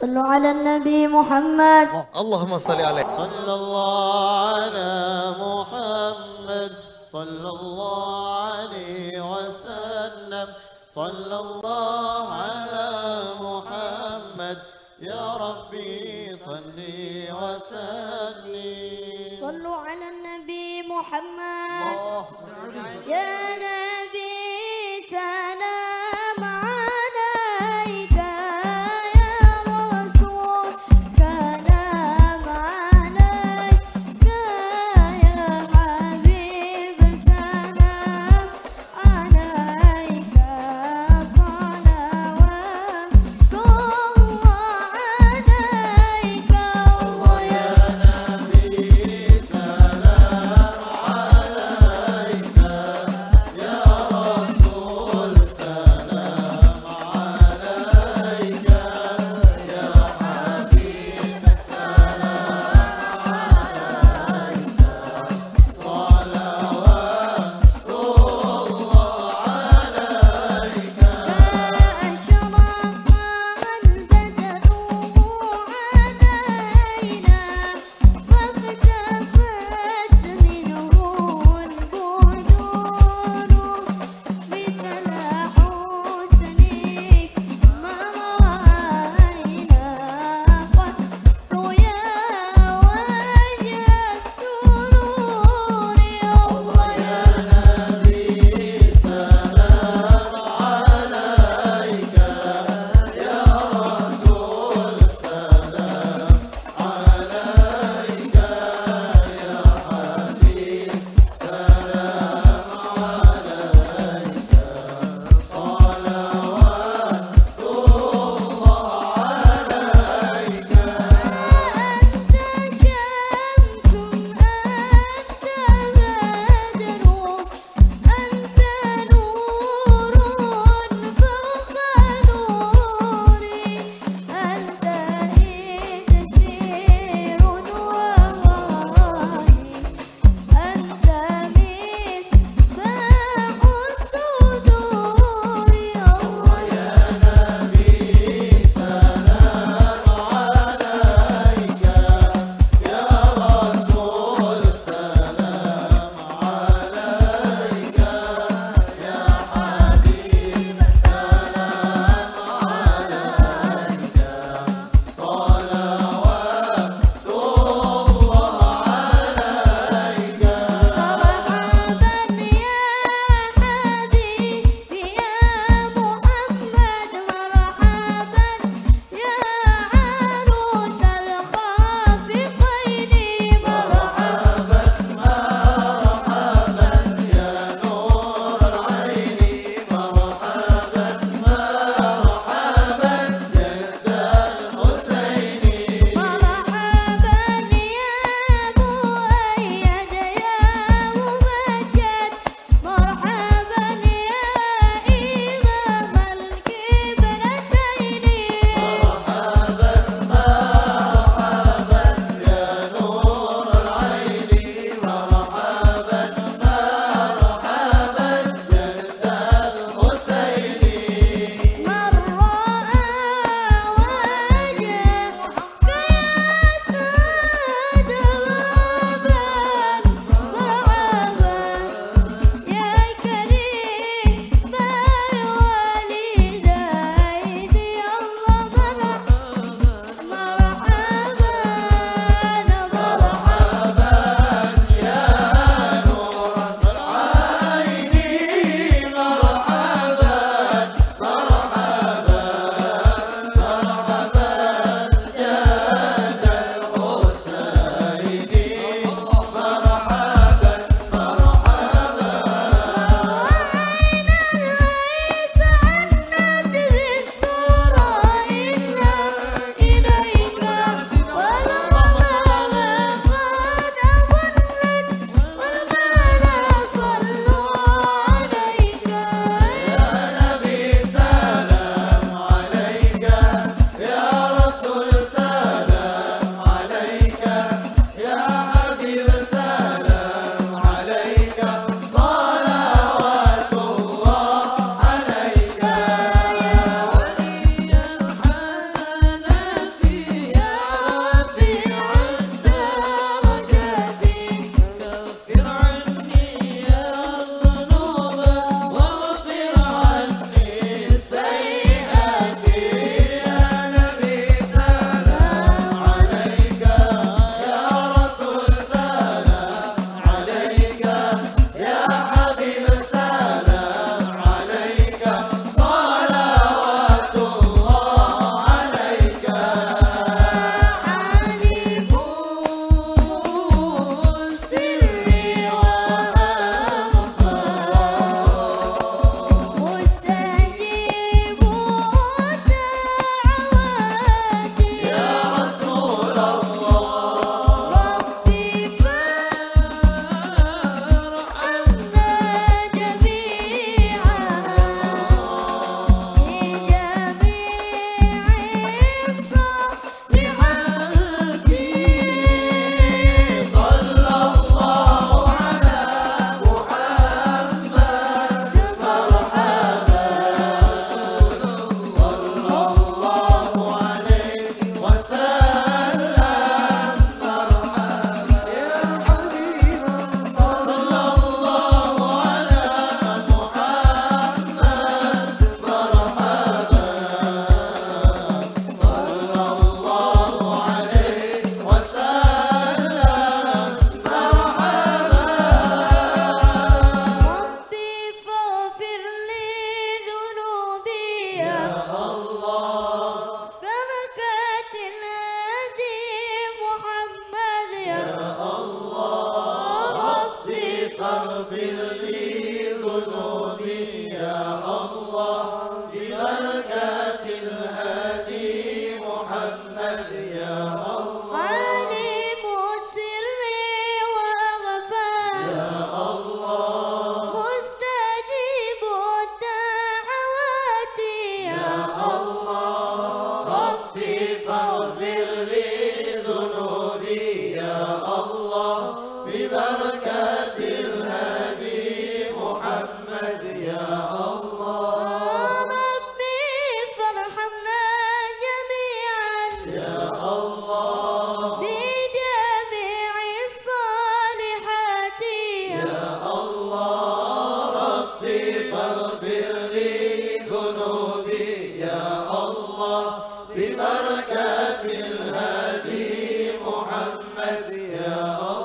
صلوا على النبي محمد. اللهم صل عليه. صلى الله على محمد. صلى الله عليه وسلم. صلى الله على محمد. يا ربي صل وسلم. صلوا على النبي محمد. يا نبي سلم. فاغفر لي محمد يا